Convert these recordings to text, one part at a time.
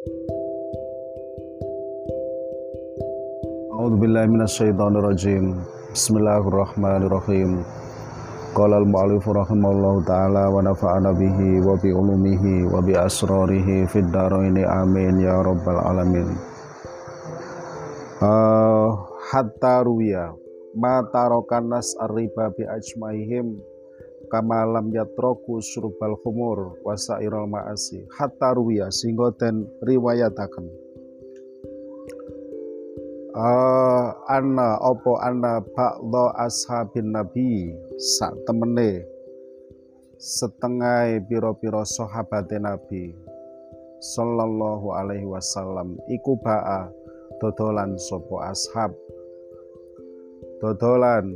A'udzubillahiminasyaitonirrajim Bismillahirrahmanirrahim. Qala al-mu'alif rahimahullah ta'ala wa nafa'ana bihi wa bi ulumihi wa bi asrarihi fid daraini. Amin ya rabbal alamin. Uh, Hatta ruya ma tarokan nas ar-riba bi ajmaihim lam yatroku surbal khumur wa sa'iral ma'asi hatta ruya sehingga den riwayataken. Uh, anna opo anna ba'dha ashabin nabi sak temene setengah piro-piro sahabate nabi sallallahu alaihi wasallam iku ba'a dodolan sopo ashab. Dodolan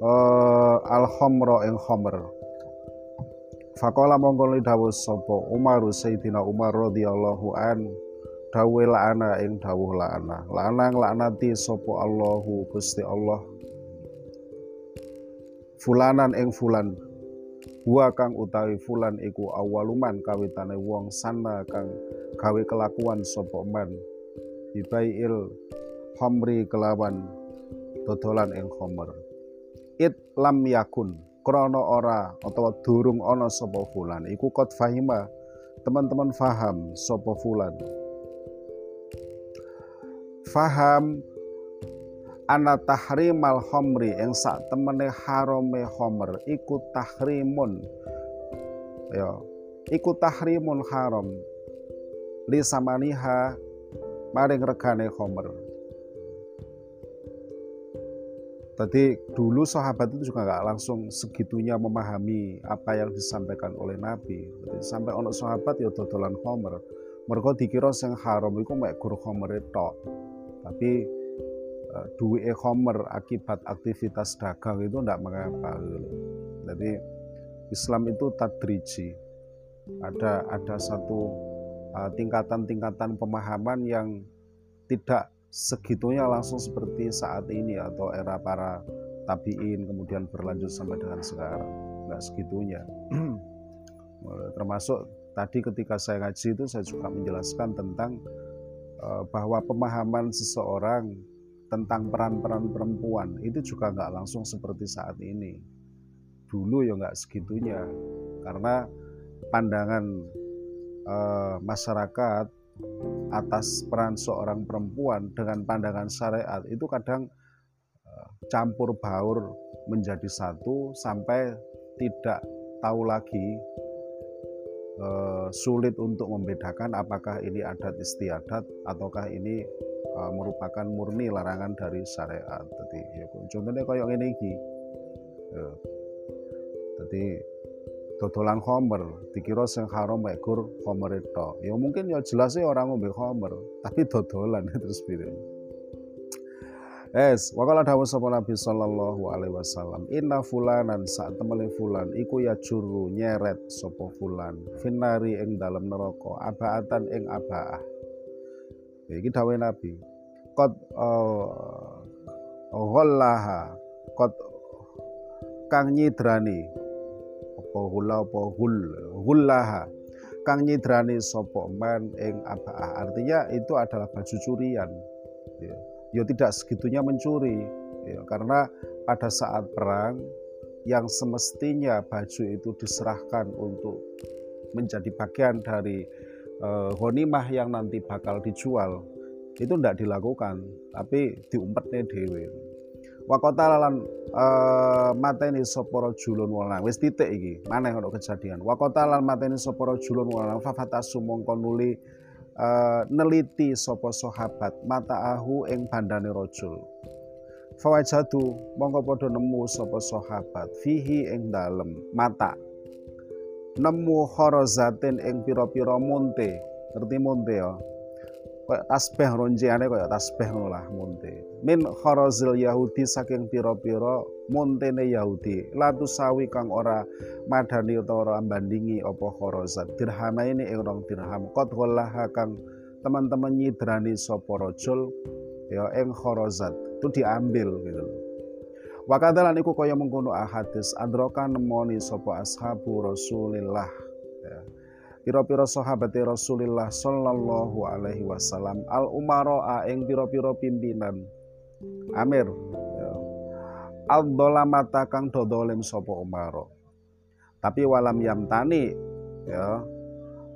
uh, al khomro ing khomer Fakola mongkol dawuh sapa? Umar Sayyidina Umar radhiyallahu an. Dawe la'ana ing dawuh la'ana. La'ana laknati sopo Allahu Gusti Allah. Fulanan ing fulan. Wa kang utawi fulan iku awaluman kawitane wong sana kang gawe kelakuan sapa man. Bibaiil khamri kelawan dodolan ing khamr it lam yakun. Krono ora utawa durung ana sapa fulan. Iku kot fahima. Teman-teman faham sapa fulan. Faham ana tahrimal khomri yang sak temene harome khomer iku tahrimun. Ya iku tahrimun haram. Li samaniha maring regane khomer Tadi dulu sahabat itu juga nggak langsung segitunya memahami apa yang disampaikan oleh Nabi. Sampai ono sahabat ya dodolan khomer. Mereka dikira sing haram itu mek gur khomer itu tapi uh, duit e-commerce akibat aktivitas dagang itu tidak mengapa jadi Islam itu tadriji ada ada satu eh, tingkatan-tingkatan uh, pemahaman yang tidak segitunya langsung seperti saat ini atau era para tabiin kemudian berlanjut sampai dengan sekarang. Nggak segitunya. Termasuk tadi ketika saya ngaji itu saya juga menjelaskan tentang Eh, bahwa pemahaman seseorang tentang peran-peran perempuan itu juga nggak langsung seperti saat ini. Dulu ya nggak segitunya, karena pandangan eh, masyarakat atas peran seorang perempuan dengan pandangan syariat itu kadang eh, campur baur menjadi satu sampai tidak tahu lagi uh, sulit untuk membedakan apakah ini adat istiadat ataukah ini uh, merupakan murni larangan dari syariat. Jadi ya contohnya kayak ini. Ya. Jadi dodolan khomer dikira sing haram mek gur khomer itu. Ya mungkin ya jelasnya orang ngombe khomer, tapi dodolan terus piye. Es, wakala dawuh sapa Nabi sallallahu alaihi wasallam, "Inna fulanan saat temene fulan iku ya juru nyeret sapa fulan finari ing dalam neraka abaatan ing abaah." Iki dawuh Nabi. Qad uh, ghallaha qad kang nyidrani apa hula apa hul ghullaha kang nyidrani sapa man ing abaah. Artinya itu adalah baju curian. Ya ya tidak segitunya mencuri ya, karena pada saat perang yang semestinya baju itu diserahkan untuk menjadi bagian dari uh, honimah yang nanti bakal dijual itu tidak dilakukan tapi diumpetnya dewi wakota lan uh, eh, mateni sapa julun wolang wis titik iki maneh ana kejadian. Wakota lan mateni sapa julun fa fafata sumangka nuli uh, neliti sapa sahabat mata ahu ing bandane rajul. Fawajatu mongko padha nemu sapa sahabat fihi ing dalem mata. Nemu horozatin ing pira-pira munte ngerti munte ya. Tasbih ronjeane kayak tasbih ngono lah munte min kharazil yahudi saking pira-pira muntene yahudi. Latu sawi kang ora madani utawa ora bandingi apa kharazat dirham ini ing rong dirham. Qad kang teman-teman nyidrani sapa rajul ya ing kharazat itu diambil gitu loh. Wakadalan iku kaya mengkono ahadis. Androka nemoni sapa ashabu Rasulillah. Piro-piro sahabat Rasulullah sallallahu alaihi wasallam. Al umaroa ing piro-piro pimpinan. Amir ya. al dolamata kang dodolim sopo umaro. Tapi walam yamtani ya.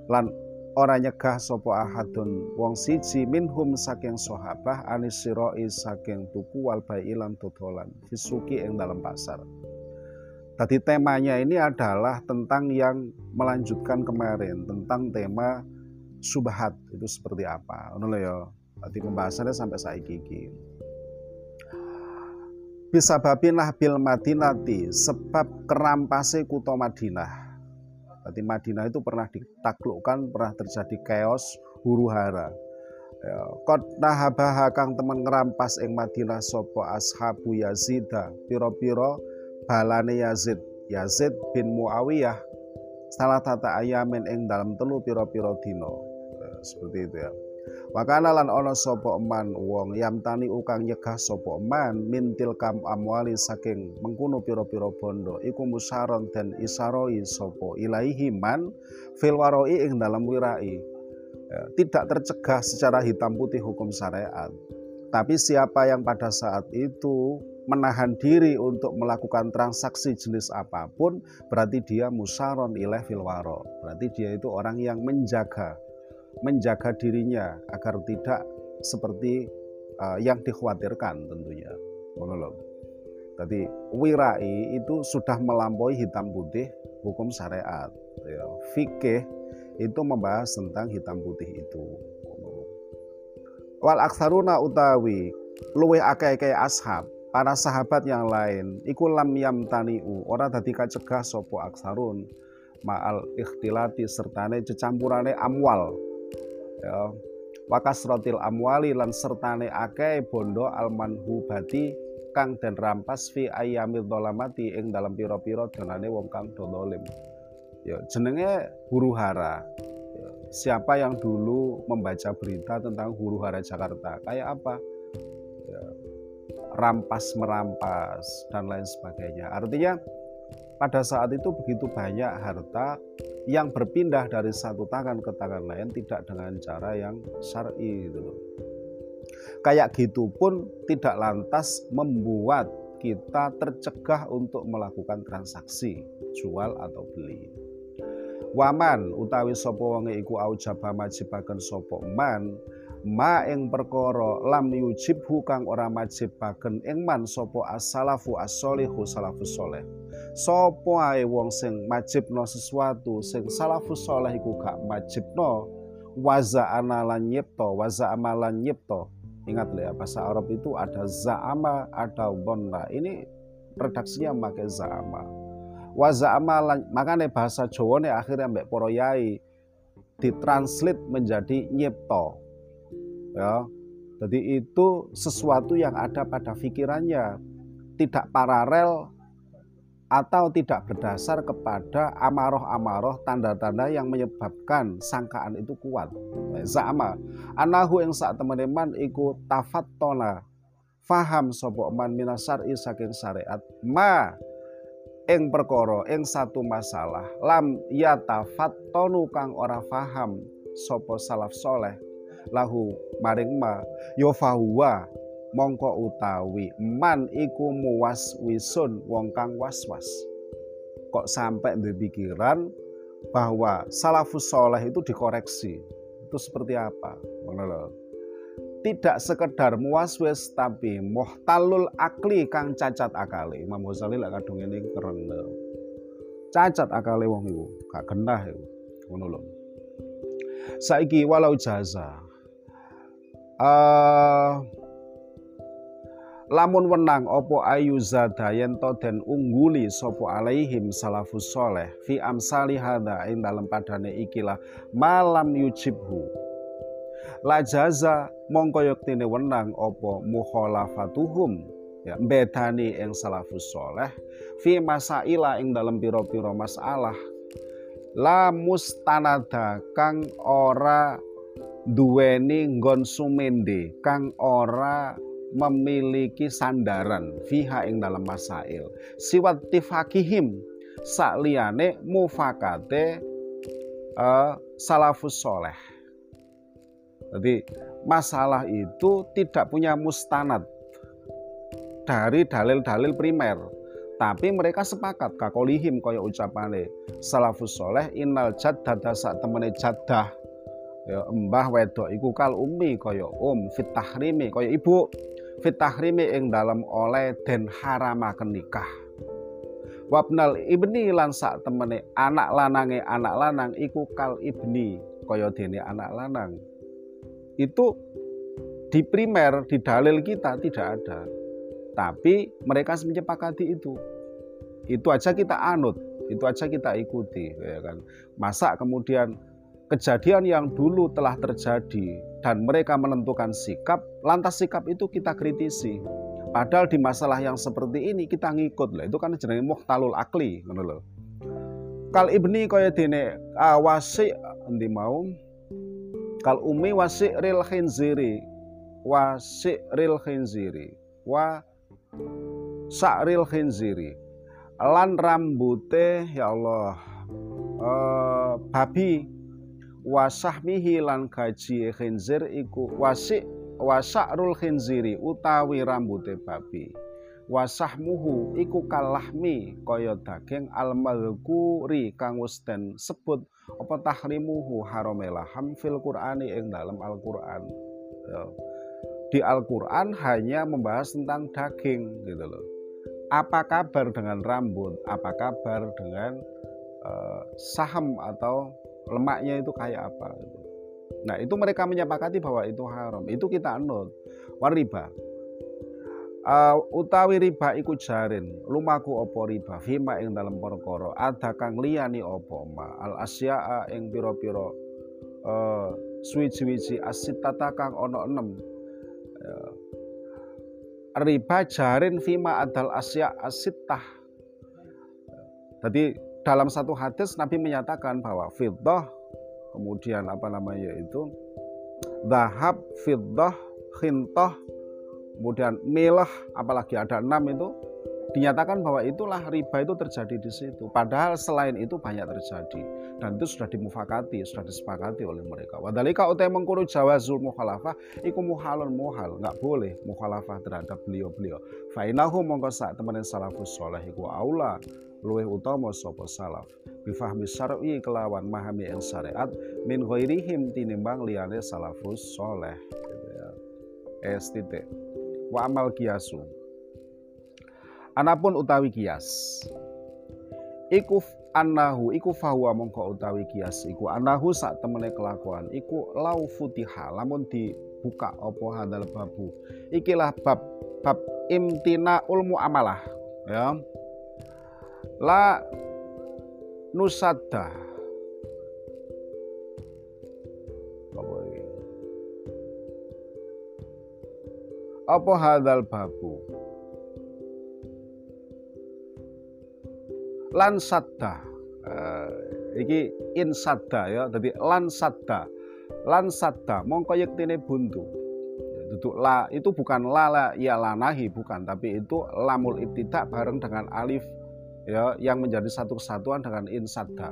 Lan ora nyegah sopo ahadun. Wong siji minhum saking sahabah anis siroi saking tuku wal ilam dodolan. Fisuki ing dalam pasar Tadi temanya ini adalah tentang yang melanjutkan kemarin tentang tema subhat itu seperti apa. Ngono ya. Tadi pembahasannya sampai saya gigi. Bisa babinah bil Madinati sebab kerampase kuto Madinah. Tadi Madinah itu pernah ditaklukkan, pernah terjadi chaos, huru hara. Ya, kot nahabaha kang temen ngerampas ing Madinah sopo ashabu Yazida piro-piro balane Yazid. Yazid bin Muawiyah salah tata ayamin ing dalam telu piro-piro dino eh, seperti itu ya. Wakana lan ono sopo eman wong yamtani ukang nyegah sopo eman mintil kam amwali saking mengkuno piro-piro bondo iku musaron dan isaroi sopo ilaihi man fil waroi ing dalam wirai. Ya, tidak tercegah secara hitam putih hukum syariat. Tapi siapa yang pada saat itu menahan diri untuk melakukan transaksi jenis apa pun, berarti dia musaron ilaih filwaro. Berarti dia itu orang yang menjaga, menjaga dirinya agar tidak seperti uh, yang dikhawatirkan tentunya. Monolog. Jadi wirai itu sudah melampaui hitam putih hukum syariat. Ya, fikih itu membahas tentang hitam putih itu. Wal aksaruna utawi luwe akeh-akeh ashab para sahabat yang lain iku lam taniu ora dadi kacegah sopo aksarun ma'al ikhtilati sertane cecampurane amwal. Ya wakasrotil amwali lan sertane akeh bondo almanhubati kang dan rampas fi ayamil dolamati ing dalam piro-piro donane wong kang dolim ya jenenge huru hara. Ya, siapa yang dulu membaca berita tentang huru hara Jakarta? Kayak apa? Ya, rampas merampas dan lain sebagainya. Artinya pada saat itu begitu banyak harta yang berpindah dari satu tangan ke tangan lain tidak dengan cara yang syar'i gitu loh. Kayak gitu pun tidak lantas membuat kita tercegah untuk melakukan transaksi jual atau beli. Waman utawi sapa wonge iku aujaba majibaken sapa man ma ing perkara lam yujibhu kang ora majibaken ing man sapa as-salafu as-solihu salafus soleh. Sapa ae wong sing majibno sesuatu sing salafus soleh iku gak majibno waza lan nyipta waza amalan nyipta. Ingat ya bahasa Arab itu ada za'ama ada dhanna. Ini redaksinya pakai za'ama. Waza amalan makanya bahasa Jawa nih akhirnya mbak para yai ditranslate menjadi nyipta ya. Jadi itu sesuatu yang ada pada pikirannya tidak paralel atau tidak berdasar kepada amaroh-amaroh tanda-tanda yang menyebabkan sangkaan itu kuat. Zama anahu yang saat teman-teman iku tafattona. Faham sopo man minasari saking syariat. Ma ing perkara ing satu masalah lam ya tafattonu kang ora faham sopo salaf soleh lahu maring ma yo fahuwa mongko utawi man iku muwas wisun wong kang was-was. Kok sampai di pikiran bahwa salafus soleh itu dikoreksi? Itu seperti apa? Menurut tidak sekedar muaswis tapi muhtalul akli kang cacat akali Imam Ghazali lek kadung ini keren cacat akali wong iku gak genah iku. Ngono lho. Saiki walau jaza uh, lamun wenang opo ayu zada yento den ungguli sopo alaihim salafus soleh? Fi amsali hada ing dalam padane ikilah malam yujibhu. La jaza mongko yoktine wenang opo mukhalafatuhum? Ya bedani ing salafus soleh. Fi masaila ing dalam piro-piro masalah. La mustanada kang ora duweni nggon sumende kang ora memiliki sandaran fiha ing dalam masail siwat tifakihim sakliyane mufakate uh, salafus soleh. Jadi masalah itu tidak punya mustanad dari dalil-dalil primer. Tapi mereka sepakat kakolihim kaya ucapane salafus soleh innal jaddah sak temene jaddah ya mbah wedok iku kal umi kaya um fit tahrimi kaya ibu. Fit tahrimi ing dalam oleh den haramaken nikah. Wabnal ibni lan sak temene anak lanange anak lanang iku kal ibni kaya dene anak lanang. Itu di primer di dalil kita tidak ada. Tapi mereka menyepakati itu. Itu aja kita anut itu aja kita ikuti ya kan. Masa kemudian kejadian yang dulu telah terjadi dan mereka menentukan sikap lantas sikap itu kita kritisi. Padahal di masalah yang seperti ini kita ngikut lah itu kan jenenge muhtalul akli ngono lho. Kal ibni kaya dene awasi endi mau? Kal umi wasi ril khinziri wasi ril khinziri wa sakril khinziri. Lan rambute ya Allah uh, babi wasahmihi lan gaji khinzir iku wasi wasakrul khinziri utawi rambute babi. Wasahmuhu iku kalahmi kaya daging almalkuri kang wis sebut. Apa tahrimuhu? Haramelaham fil qur'ani ing dalam Al-Qur'an. Ya. di Al-Qur'an hanya membahas tentang daging gitu loh. Apa kabar dengan rambut, apa kabar dengan uh, saham atau lemaknya itu kayak apa gitu. Nah, itu mereka menyepakati bahwa itu haram. Itu kita anut. Wariba. Uh, utawi riba iku jarin lumaku opo riba fima ing dalam perkara ada kang liyani opo ma al asya'a ing pira-pira uh, suwi-suwi asitata kang ono enem uh, riba jarin fima adal asya asitah. Jadi dalam satu hadis Nabi menyatakan bahwa fiddah kemudian apa namanya itu dahab fiddah khintah kemudian milah apalagi ada enam itu dinyatakan bahwa itulah riba itu terjadi di situ. Padahal selain itu banyak terjadi dan itu sudah dimufakati, sudah disepakati oleh mereka. Wadalika utai mengkuru jawazul mukhalafah iku muhalun muhal, nggak boleh mukhalafah terhadap beliau-beliau. Fainahu mongko sak temenin salafus soleh iku aula luweh utama sapa salaf bifahmi syar'i kelawan mahami yang syariat min ghairihim tinimbang liyane salafus soleh gitu ya. Es. Wa amal kiasu Anapun utawi kias. Iku anahu iku fahuwa mongko utawi kias iku anahu sak temene kelakuan. Iku lau futiha lamun dibuka opo hadal babu. Ikilah bab bab imtina ulmu amalah ya. La nusadda. Apa hadal babu lan sadda uh, iki in ya dadi lan sadda mongko yektine buntu. Duduk la itu bukan la la ya lanahi bukan. Tapi itu lamul ibtidak bareng dengan alif ya yang menjadi satu kesatuan dengan in sadda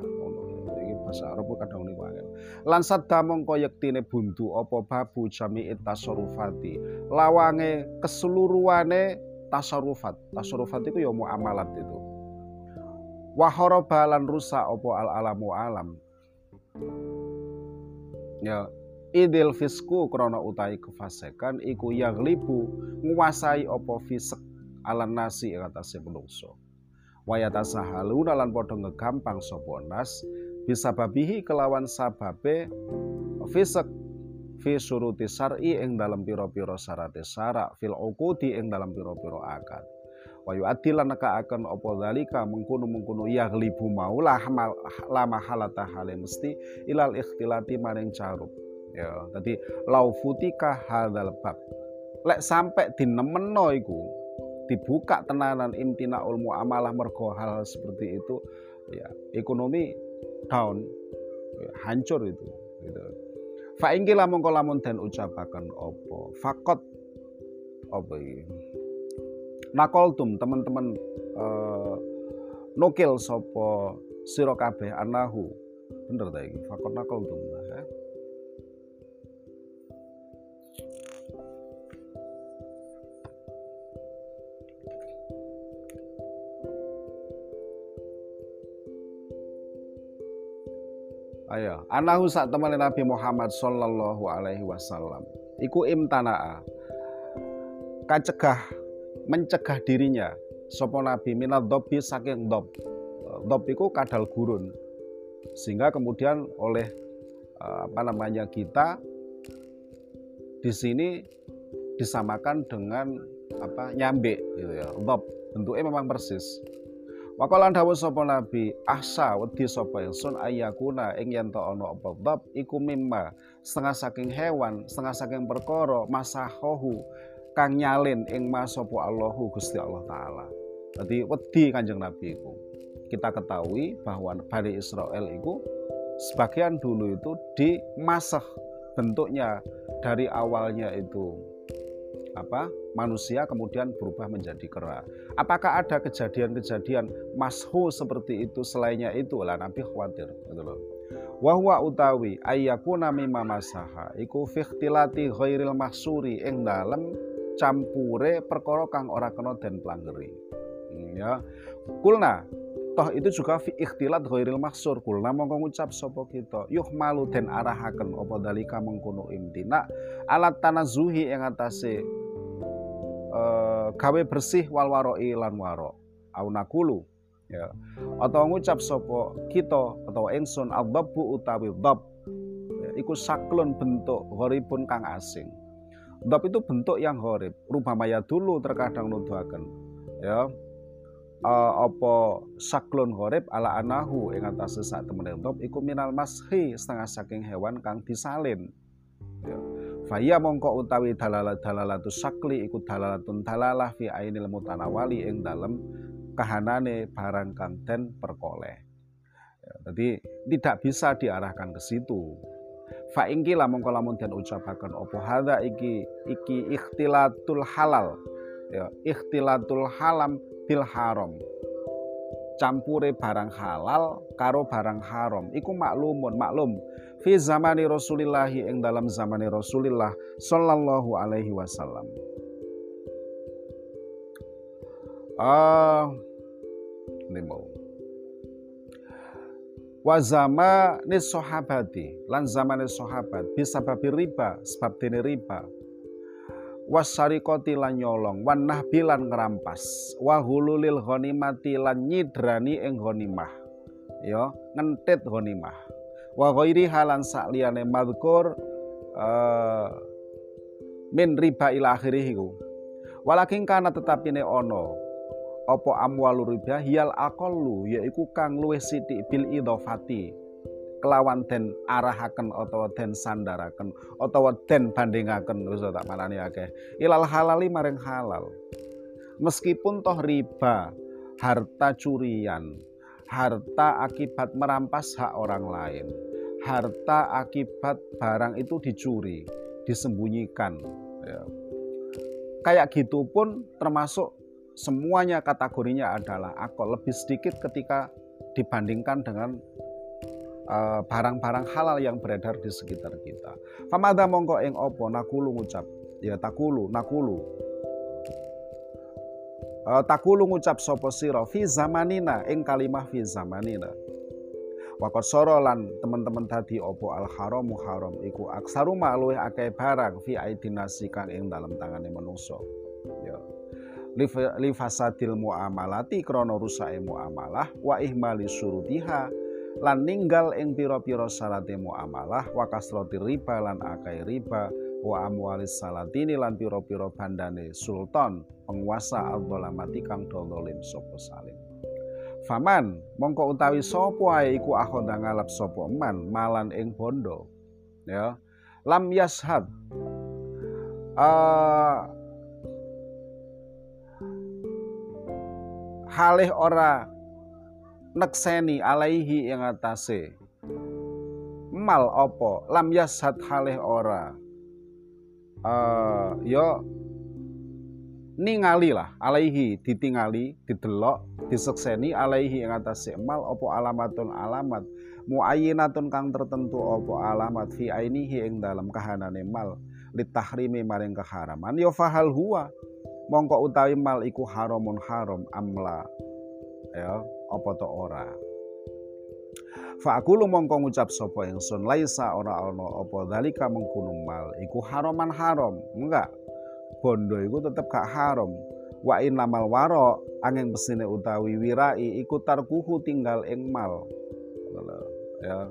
iki bahasa Arab kadang lan sadda mongko yektine buntu apa babu jami tasarrufati. Lawange keseluruhane tasarrufat. Tasarrufat itu ya muamalat itu wahoroba lan rusak opo al alamu alam. Ya idil fisku krono utai kefasekan iku yang libu nguasai opo fisek alan nasi ing atase menungso. Wayata sahaluna lan padha ngegampang sapa nas bisa babihi kelawan sababe fisek fi suruti sar'i ing dalam piro-piro syarate syarak fil uqudi ing dalam piro-piro akad wa yu'addilan akan opo dalika mengkunu-mengkunu yaglibu maulah lama halata hale mesti ilal ikhtilati maring carub ya tadi lau futika hadzal bab. Lek sampai dinemeno iku dibuka tenanan imtina ulmu amalah mergo hal seperti itu ya ekonomi down ya, hancur itu gitu. Fa ingkila mongko lamun den ucapaken opo fakot apa iki nakoltum teman-teman uh, nukil sopo siro kabeh anahu bener ta iki fakon nakal tuh ya. Ayo, anahu sak temani Nabi Muhammad sallallahu alaihi wasallam. Iku imtana'a. Kacegah mencegah dirinya sapa Nabi minad dobi saking dob. Dob iku kadal gurun. Sehingga kemudian oleh eh, apa namanya kita di sini disamakan dengan apa nyambe gitu ya. Dob bentuknya memang persis. Wakalan dawuh sapa nabi asa wedi sapa ingsun ayakuna ing yen to ana apa bab iku mimma setengah saking hewan setengah saking perkara masahohu kang nyalin ing mas sapa Allahu Gusti Allah taala. Jadi wedi Kanjeng Nabi iku. Kita ketahui bahwa Bani Israel itu sebagian dulu itu dimasah bentuknya dari awalnya itu apa manusia kemudian berubah menjadi kera. Apakah ada kejadian-kejadian mashu seperti itu selainnya itu lah Nabi khawatir gitu. Wahwa utawi ayyakuna mimma masaha iku fi ikhtilati ghairil mahsuri ing dalem campure perkara kang ora kena den planggeri. Hmm, ya. Kulna toh itu juga fi ikhtilat ghairil maksur kulna mongko ngucap sapa kita? Yuh malu den arahaken apa dalika mengkono imtina alat tanazuhi ing atase uh, gawe bersih wal waroi lan waro ya. Atau ngucap sapa kita atau ingsun adzabu utawi dzab ya, iku saklun bentuk gharibun kang asing dzab itu bentuk yang gharib maya dulu terkadang nuduhaken ya uh, apa saklun horib ala anahu ing atase sak temene top iku minal mashi setengah saking hewan kang disalin ya. Faya mongko utawi dalalah dalalatu sakli iku dalalatun dalalah fi ainil mutanawali ing dalem kahanane barang kang den perkoleh. Ya, jadi tidak bisa diarahkan ke situ. Fa ingki lamun lamun den ucapaken opo hadza iki? Iki ikhtilatul halal. Ya, ikhtilatul halam bil haram. Campure barang halal karo barang haram. Iku maklumun maklum. Fi zamani Rasulillah ing dalam zamani Rasulillah sallallahu alaihi wasallam. Ah ini mau wa zamani sahabati lan zamani sahabat. Bisa babi riba sebab dene riba. Wasarikoti lan nyolong wan nahbi lan ngerampas. Wa hululil ghanimati lan nyidrani ing ghanimah. Ya ngentit ghanimah. Wa ghairi halan sakliyane madkur uh, min riba ila akhirih iku. Walakin kana tetapine ono apa amwalu riba hiyal aqallu yaiku kang luwih sithik bil idhofati. Kelawan den arahaken utawa den sandaraken utawa den bandingaken wis tak marani akeh. Ilal halali maring halal. Meskipun toh riba harta curian harta akibat merampas hak orang lain harta akibat barang itu dicuri disembunyikan ya. kayak gitu pun termasuk semuanya kategorinya adalah akol lebih sedikit ketika dibandingkan dengan Eh, barang-barang uh, halal yang beredar di sekitar kita. Famada mongko ing opo nakulu ngucap ya takulu nakulu uh, takulu ngucap sopo siro fi zamanina ing kalimah fi zamanina Wakot sorolan teman-teman tadi opo al haramu haram iku aksaru luwih akeh barang fi aidinasi kang ing dalam tangane menungso. Ya. Lifasadil muamalati krono rusake muamalah wa ihmali surutiha. Lan ninggal ing pira-pira syarate muamalah wa kasrati riba lan akai riba wa amwalis salatini lan pira-pira bandane sultan penguasa al-dhalamati kang dolim sapa salim. Faman mongko utawi sapa ae iku akhoda ngalap sapa man malan ing bondo. Ya. Lam yashad uh, halih ora nekseni alaihi yang atase. Mal opo lam yasad halih ora. Uh, yo ningali lah alaihi ditingali didelok disekseni alaihi yang atase. Mal opo alamatun alamat? Muayyinatun kang tertentu apa alamat? Fi ainihi ing dalam kahanane mal. Litahrimi maring keharaman ya fahal huwa mongko utawi mal iku haramun haram amla ya apa to ora Fa aku mongko ngucap sapa ingsun laisa ora ana apa dalika mengkono mal iku haraman haram. Enggak. Bondo iku tetep gak haram. Wa innamal waro angin pesine utawi wirai iku tarkuhu tinggal ing mal. Ya.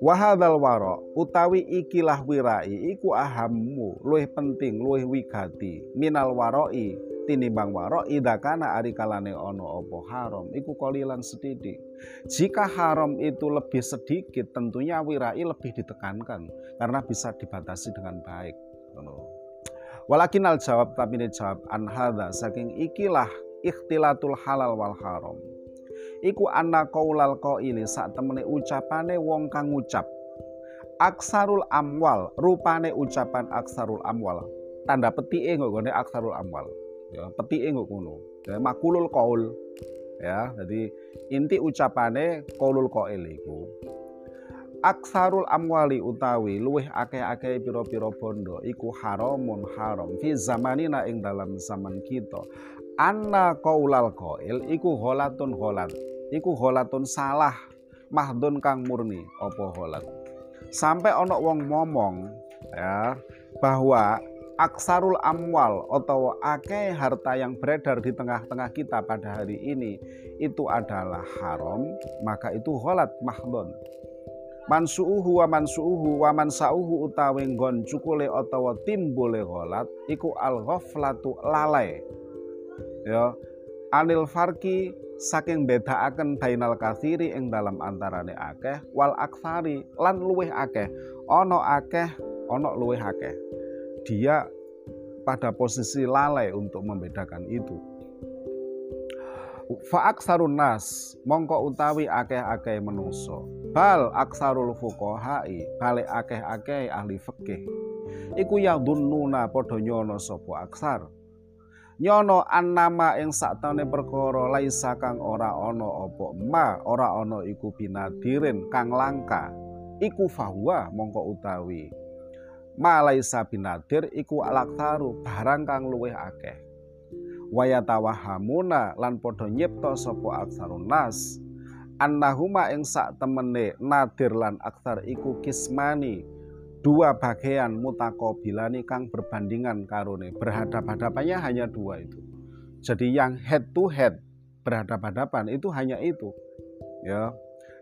Wahadal waro utawi ikilah wirai iku ahammu luwih penting luwih wigati. Minal waroi tinimbang waro idakana ari kalane ono opo haram. Iku kolilan sedikit jika haram itu lebih sedikit tentunya wirai lebih ditekankan karena bisa dibatasi dengan baik. Walakin al jawab tapi jawab an hadha saking ikilah ikhtilatul halal wal haram iku anna qaulal qaili sak temene ucapane wong kang ngucap. Aksarul amwal rupane ucapan aksarul amwal. Tanda petike nggone aksarul amwal. Ya petike engko ngono. Ya makulul qaul. Ya jadi inti ucapane qaulul qail iku. Aksarul amwali utawi luweh akeh-akeh pira-pira bondo iku haramun haram fi zamanina ing dalam zaman kita anna qaulal qail iku holatun holat iku holatun salah mahdun kang murni apa holat sampai ono wong ngomong ya bahwa aksarul amwal atau akeh harta yang beredar di tengah-tengah kita pada hari ini itu adalah haram, maka itu holat mahdon. Mansuuhu wa mansuuhu wa mansauhu utawi nggon cukule utawa timbule holat iku al ghaflatu lalai. Ya, anil farki saking bedaaken bainal kathiri ing dalam antarane akeh wal aksari lan luweh akeh ana akeh ana luweh akeh dia pada posisi lalai untuk membedakan itu. Fa'aksarun nas mongko utawi akeh-akeh menungso. Bal aksarul fuqahai balik akeh-akeh ahli fikih. Iku dunnuna padha nyono sapa aksar. Nyono annama ing saktane perkara laisa kang ora ana apa ma ora ana iku binadirin kang langka. Iku fahuwa mongko utawi malaisa binadir iku alaktaru barang kang luweh akeh wayatawahamuna lan padha nyipta sapa aksarun nas annahuma ing sak temene nadir lan aksar iku kismani dua bagian mutakobilani kang berbandingan karone. Berhadap-hadapannya hanya dua itu. Jadi yang head to head berhadap-hadapan itu hanya itu ya.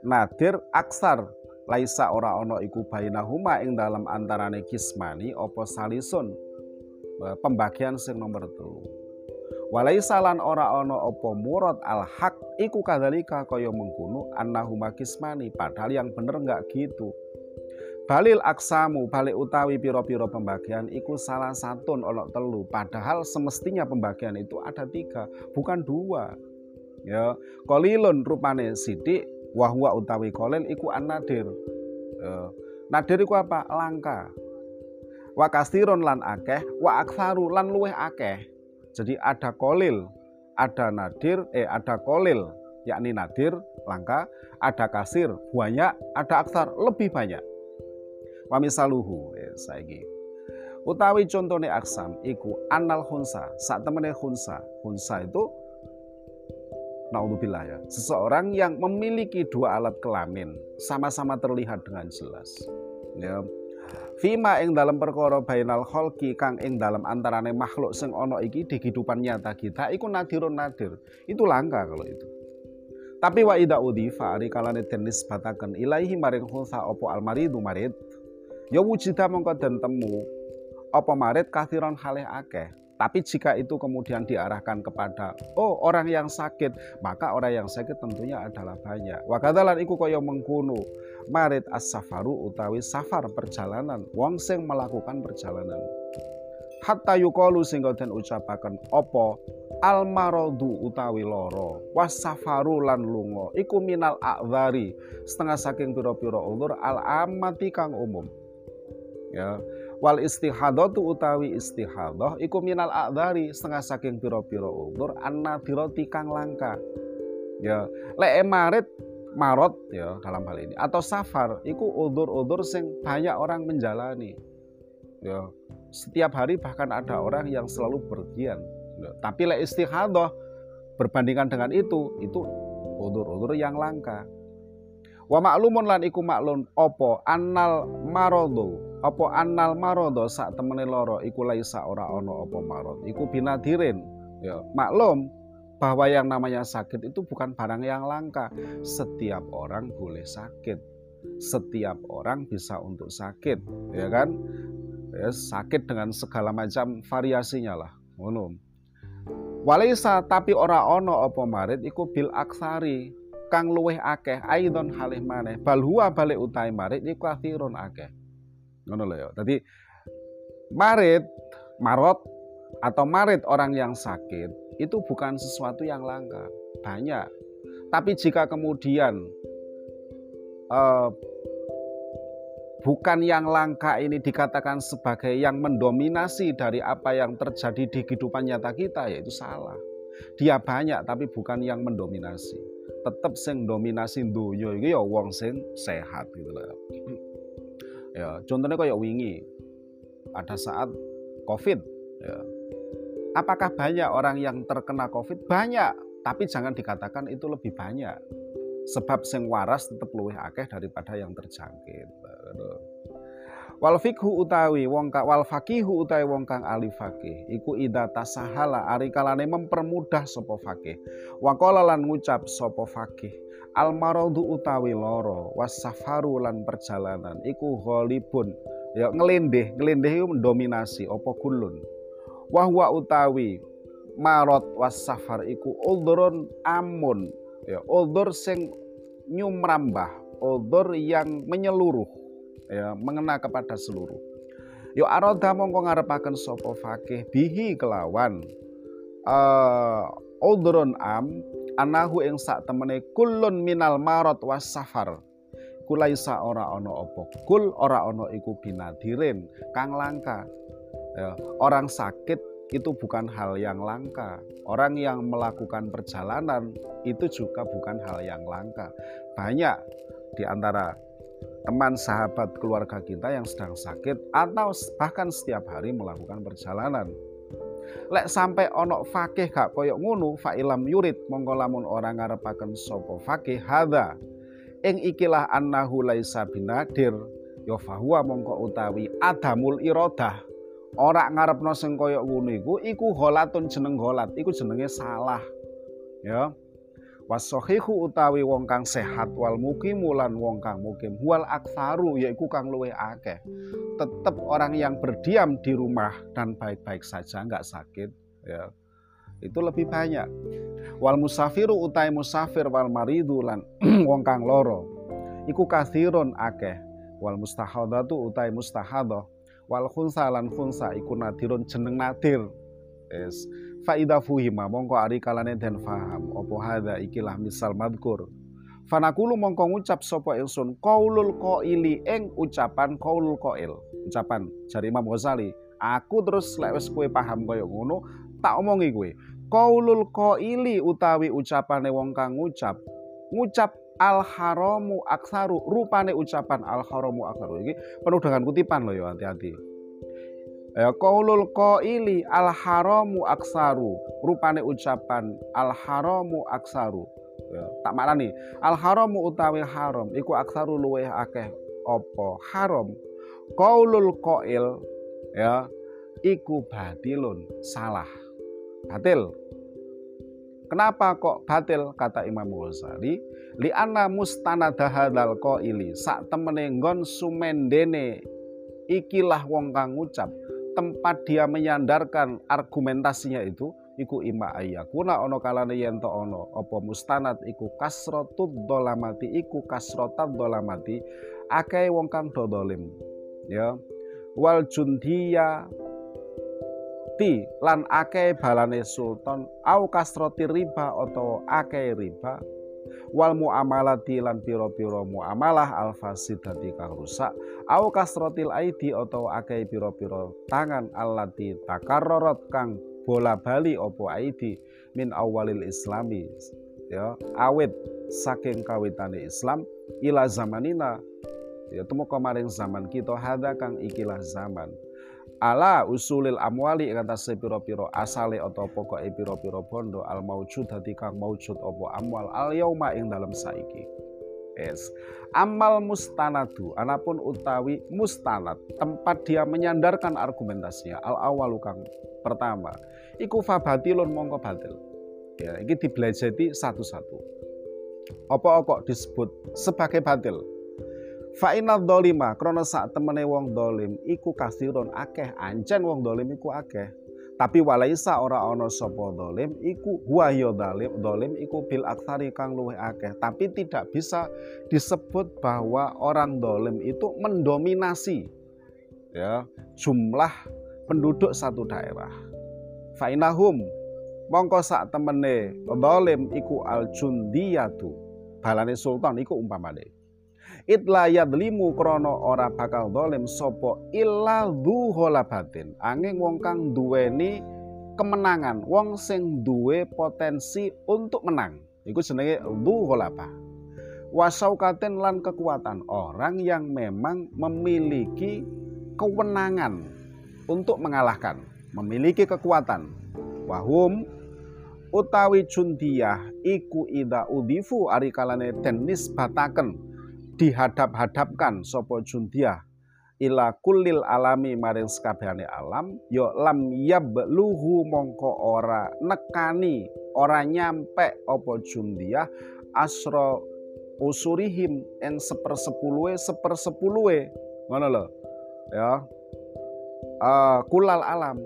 Nadir aksar. Laisa ora ono iku bainahuma ing dalam antarane kismani opo salisun. Pembagian sing nomor telu. Walaisa lan ora ono opo murad al hak iku kadalika kaya mengkuno annahuma kismani padahal yang bener enggak gitu Balil aksamu balik utawi piro-piro pembagian iku salah satu ono telu. Padahal semestinya pembagian itu ada tiga bukan dua. Ya kolilun rupane sidik wahwa utawi kolil iku anadir uh, nadir iku apa? Langka. Wa kastirun lan akeh wa aksaru lan luweh akeh. Jadi ada kolil ada nadir eh ada kolil yakni nadir langka ada kasir banyak ada aksar lebih banyak wa misaluhu eh, saiki utawi contohnya aksam iku anal hunsa saat temennya hunsa hunsa itu Naudzubillah ya. Seseorang yang memiliki dua alat kelamin sama-sama terlihat dengan jelas. Ya. Fima ing dalam perkara bainal kholki kang ing dalam antarane makhluk sing ono iki di kehidupan nyata kita iku nadirun nadir. Itu langka kalau itu. Tapi wa ida udhifa ari kalane den nisbataken ilaihi maring khulsa opo almaridu marid. Ya wujida mongko den temu. Apa marid kathiron halih akeh? Tapi jika itu kemudian diarahkan kepada oh orang yang sakit, maka orang yang sakit tentunya adalah banyak. Wakadalan iku kaya mengkuno marit as-safaru utawi safar perjalanan, wong sing melakukan perjalanan. Hatta yukalu sehingga den ucapaken opo almarodu utawi loro. Was safaru lan lungo iku minal akvari setengah saking piro-piro ulur al amati kang umum ya. Wal istihadatu utawi istihadah iku minal a'dhari setengah saking piro-piro ulur anna diroti kang langka. Ya lek emarit marot ya dalam hal ini. Atau safar iku udur-udur sing banyak orang menjalani. Ya setiap hari bahkan ada orang yang selalu bergian ya, tapi le istihadah berbandingkan dengan itu itu udur-udur yang langka wa maklumun lan iku maklum opo annal marodo opo annal marodo sak temene loro iku laisa ora ono opo marod iku binadirin ya maklum bahwa yang namanya sakit itu bukan barang yang langka. Setiap orang boleh sakit. Setiap orang bisa untuk sakit, ya kan? Ya, sakit dengan segala macam variasinya lah, ngono. Walisa tapi ora ono apa marit iku bil aksari kang luweh akeh aidon halih maneh bal huwa balik utai marit iku kathirun akeh. Ngono lho ya. Dadi marit marot atau marit orang yang sakit itu bukan sesuatu yang langka, banyak. Tapi jika kemudian uh, bukan yang langka ini dikatakan sebagai yang mendominasi dari apa yang terjadi di kehidupan nyata kita, yaitu salah. Dia banyak tapi bukan yang mendominasi. Tetap sing dominasi dunia itu ya wong sing sehat gitu lah. Ya, contohnya kayak wingi pada saat Covid ya, Apakah banyak orang yang terkena COVID? Banyak, tapi jangan dikatakan itu lebih banyak. Sebab sing waras tetap luwih akeh daripada yang terjangkit. Wal fikhu utawi wong kang wal fakihu utawi wong kang ahli fakih iku ida tasahala ari kalane mempermudah sapa fakih. Wa lan ngucap sapa fakih al maradu utawi loro was safaru lan perjalanan iku ghalibun ya ngelindih ngelindih itu mendominasi apa kulun wahwa utawi marot was safar iku uldurun amun ya uldur sing nyumrambah uldur yang menyeluruh ya mengena kepada seluruh yo aroda mongko ngarepaken sapa fakih bihi kelawan uh, uldurun am anahu ing sak temene kulun minal marot was safar kulaisa ora ono opo kul ora ono iku binadirin kang langka Ya, orang sakit itu bukan hal yang langka. Orang yang melakukan perjalanan itu juga bukan hal yang langka. Banyak di antara teman sahabat keluarga kita yang sedang sakit atau bahkan setiap hari melakukan perjalanan. Lek sampai ono fakih gak koyok ngunu fa'ilam yurid mongko lamun orang ngarepaken sopo fakih hadza. Ing ikilah annahu laisa binadir ya fahuwa mongko utawi adamul iradah ora ngarepno sing kaya ngono iku iku holatun jeneng holat iku jenenge salah. Ya wasohihu utawi wong kang sehat wal mukim lan wong kang mukim. Wal aksaru yaiku kang luwe akeh. Tetap orang yang berdiam di rumah dan baik-baik saja nggak sakit ya. Itu lebih banyak. Wal musafiru utai musafir wal maridu lan wong kang loro. Iku kathirun akeh. Wal mustahadatu utai mustahadah wal khunsa lan khunsa iku nadirun jeneng nadir es faida fuhima mongko ari kalane den faham opo hadza ikilah misal madkur fanakulu mongko ngucap sapa ingsun qaulul qaili ing ucapan qaulul qail. Ucapan jari Imam Ghazali aku terus lek wis kowe paham kaya ngono tak omongi kowe. Qaulul qaili utawi ucapane wong kang ngucap ngucap al haramu aksaru rupane ucapan al haramu aksaru ini penuh dengan kutipan loh ya hati-hati ya qaulul qaili al haramu aksaru. Rupane ucapan al haramu aksaru. Ya, tak maknani. Al haramu utawi haram iku aksaru luweh akeh. Opo haram. Qaulul qail ya iku batilun salah. Batil. Kenapa kok batil? Kata Imam Ghazali? Li anna mustanada hadzal qaili. Sak temene nggon sumendene ikilah wong kang ngucap tempat dia menyandarkan argumentasinya itu iku ima ayakuna ono kalane yen to ono apa mustanad iku kasratud dolamati iku kasrotat dolamati akeh wong kang dodolim ya. Wal jundiya ti lan akeh balane sultan au kasroti riba atau akeh riba wal muamalati lan piro-piro muamalah al fasidati kang rusak au kasrotil aidi atau akeh piro-piro tangan allati takarrorot kang bola bali opo aidi min awalil islami ya awit saking kawitane Islam ila zamanina. Ya temu kemarin zaman kita hada kang ikilah zaman ala usulil amwali ing pira-pira asale atau pokoke pira-pira bondo al maujud dadi kang maujud apa amwal al yauma ing dalam saiki. Es. Amal mustanadu anapun utawi mustanad tempat dia menyandarkan argumentasinya al awal kang pertama iku fabatilun mongko batil. Ya ini dibelajeti satu-satu. Apa kok disebut sebagai batil Fa'inal dolima krono sak temene wong dolim iku kasirun akeh ancen wong dolim iku akeh. Tapi walaisa ora ono sopo dolim iku wahyo dolim dolim iku bil aksari kang luwih akeh. Tapi tidak bisa disebut bahwa orang dolim itu mendominasi ya jumlah penduduk satu daerah. Fa'inahum mongko sak temene dolim iku al jundiyatu balane sultan iku umpamane itla yadlimu krono ora bakal dolim sopo illa batin angin wong kang duweni kemenangan wong sing duwe potensi untuk menang. Iku jenenge dzuholaba wasaukaten lan kekuatan orang yang memang memiliki kewenangan untuk mengalahkan memiliki kekuatan. Wahum utawi jundiyah iku ida udifu ari kalane den nisbataken dihadap-hadapkan sopo jundia ila kulil alami maring sekabehane alam yo lam yabluhu mongko ora nekani ora nyampe opo jundia asro usurihim yang sepersepuluhe sepersepuluhe. Ngono lho ya. Uh, kulal alam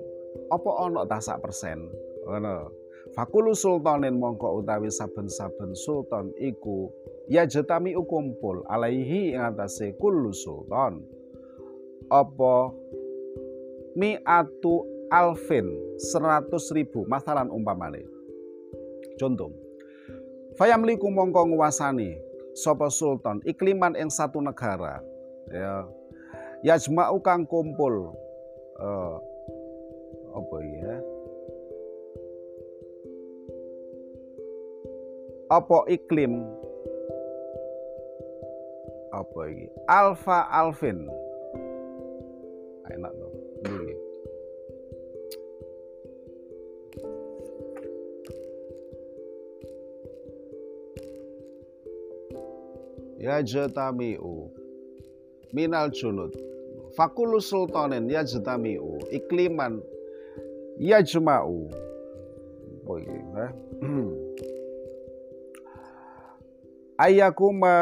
opo ono tak sak persen? Ngono fakulu sultanin mongko utawi saben-saben sultan iku ya jetami ukumpul alaihi ing atase kullu sultan. Apa? Mi'atu alfin seratus ribu masalan umpamane. Contoh fayamliku mongko nguasani sapa sultan ikliman ing satu negara ya. Yajma'u kang kumpul uh, apa ya? Apa iklim apa ini? Alfa Alvin. Enak dong. Ini. Ya jatami'u minal junud fakulu sultanin ya jatami'u ikliman ya jema'u oh, iya, ayakuma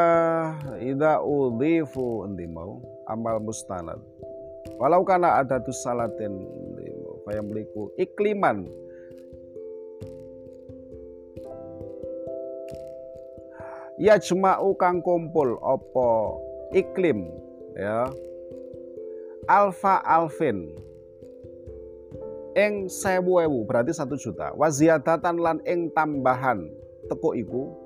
ida udhifu endi mau? Amal mustanad. Walau kana ada tu salatin fayamliku ikliman. Ya jema'u kang kumpul opo? Iklim ya. Alfa alfin. Ing sewu ewu berarti satu juta. Waziadatan lan ing tambahan. Teko iku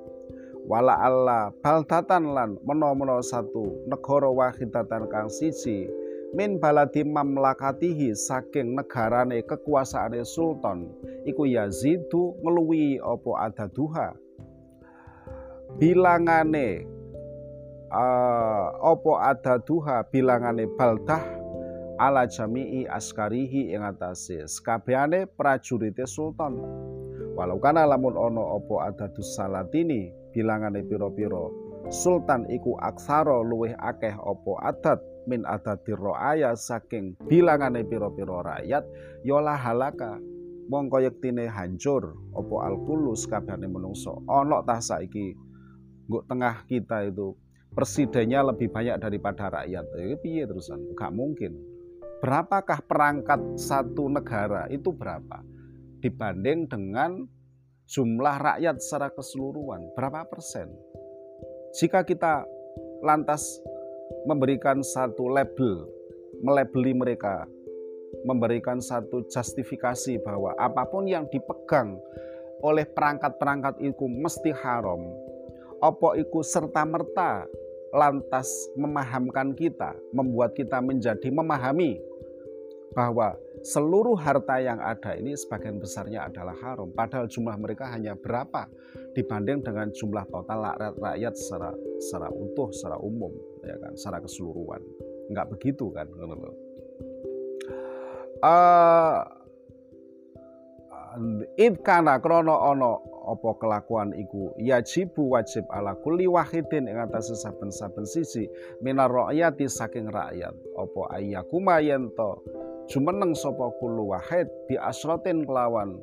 wala Allah baltatan lan meno-meno satu negara wahidatan kang siji min baladi mamlakatihi saking negarane kekuasaane sultan iku yazidu ngeluwi opo adaduha? Bilangane uh, opo adaduha? Bilangane baldah ala jami'i askarihi ing atase sekabehane prajurite sultan. Walau kana lamun ono opo adadus salatini bilangane piro-piro sultan iku aksara luwih akeh opo adat min adati roaya saking bilangane piro-piro rakyat yola halaka. Mongko yektine hancur opo alkulus kabehane menungso. Ono tah saiki nguk tengah kita itu presidennya lebih banyak daripada rakyat. Itu piye terusan? Gak mungkin. Berapakah perangkat satu negara itu berapa? Dibanding dengan jumlah rakyat secara keseluruhan berapa persen? Jika kita lantas memberikan satu label, melabeli mereka, memberikan satu justifikasi bahwa apa pun yang dipegang oleh perangkat-perangkat itu mesti haram. Opo iku serta-merta lantas memahamkan kita, membuat kita menjadi memahami bahwa seluruh harta yang ada ini sebagian besarnya adalah haram. Padahal jumlah mereka hanya berapa dibanding dengan jumlah total rakyat, rakyat secara secara utuh, secara umum, ya kan, secara keseluruhan. Enggak begitu kan, Uh, Ibkana krono ono opo kelakuan iku? Yajibu wajib ala kuli wahidin ing atas saben-saben sisi minar rakyati saking rakyat. Opo ayyakuma yento jumeneng sapa kulu wahid bi kelawan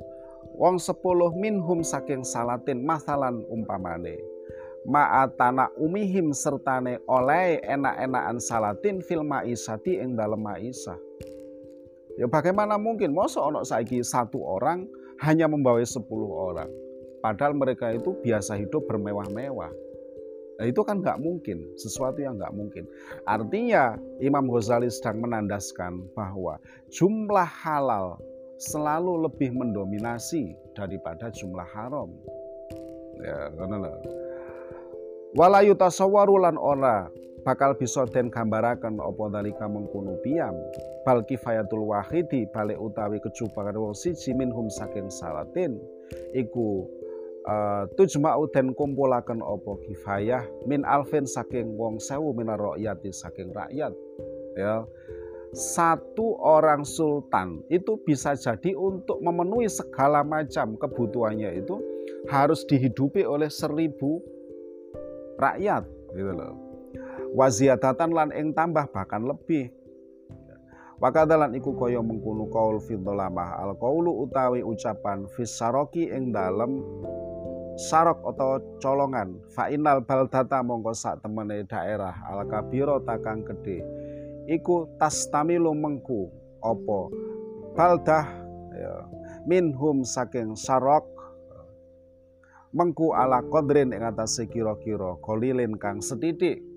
wong sepuluh minhum saking salatin masalan umpamane ma'atana umihim sertane oleh enak-enakan salatin fil maisati ing dalem maisah ya bagaimana mungkin masa ono saiki satu orang hanya membawa 10 orang. Padahal mereka itu biasa hidup bermewah-mewah. Nah, itu kan nggak mungkin, sesuatu yang nggak mungkin. Artinya Imam Ghazali sedang menandaskan bahwa jumlah halal selalu lebih mendominasi daripada jumlah haram. Ya, karena Walayu tasawwarulan ora bakal bisa den gambaraken apa dalika mengkono piyam bal kifayatul wahidi balik utawi kecubangan wong siji minhum saking salatin iku uh, tujma'u den kumpulaken apa? Kifayah min alfin saking wong sewu minar rakyati saking rakyat ya. Satu orang sultan itu bisa jadi untuk memenuhi segala macam kebutuhannya itu harus dihidupi oleh seribu rakyat gitu loh. Waziadatan lan ing tambah bahkan lebih. Wakadalan iku kaya mengkunu kaul fitolamah al kaulu utawi ucapan fisaroki ing dalem sarok atau colongan. Fa'inal baldata mongko sak temene daerah. Al kabiro takang gede. Iku tastamilu mengku. Opo baldah ya, minhum saking sarok. Mengku ala kodrin ing atase kira-kira kolilin kang setitik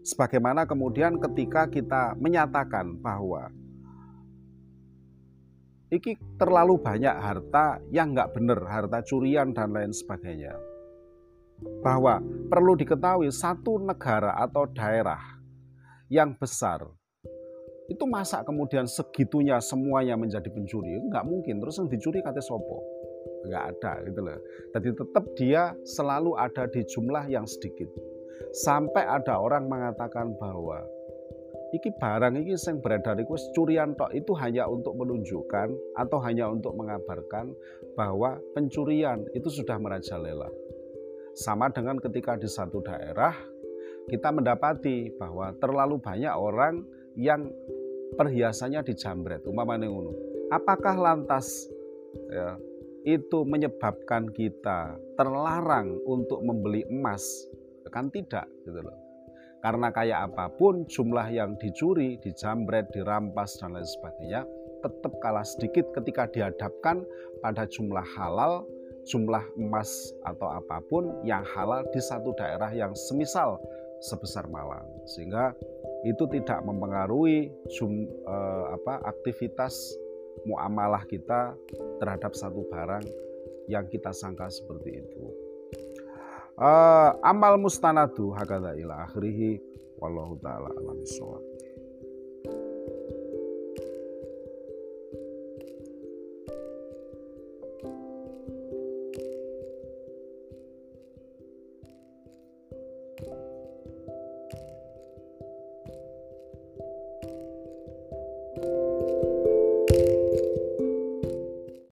Sebagaimana kemudian ketika kita menyatakan bahwa iki terlalu banyak harta yang nggak benar, harta curian dan lain sebagainya. Bahwa perlu diketahui satu negara atau daerah yang besar itu masa kemudian segitunya semuanya menjadi pencuri? Nggak mungkin. Terus yang dicuri kata sopo? Nggak ada gitu loh. Jadi tetap dia selalu ada di jumlah yang sedikit. Sampai ada orang mengatakan bahwa iki barang iki yang beredar iku curian tok itu hanya untuk menunjukkan atau hanya untuk mengabarkan bahwa pencurian itu sudah merajalela. Sama dengan ketika di satu daerah kita mendapati bahwa terlalu banyak orang yang perhiasannya dijambret umpamanya ngono. Apakah lantas ya, itu menyebabkan kita terlarang untuk membeli emas kan tidak gitu loh. Karena kayak apa pun jumlah yang dicuri, dijambret, dirampas dan lain sebagainya tetap kalah sedikit ketika dihadapkan pada jumlah halal, jumlah emas atau apa pun yang halal di satu daerah yang semisal sebesar Malang. Sehingga itu tidak mempengaruhi jum, eh, apa, aktivitas muamalah kita terhadap satu barang yang kita sangka seperti itu uh, amal mustanadu hakada ila akhirih wallahu taala alam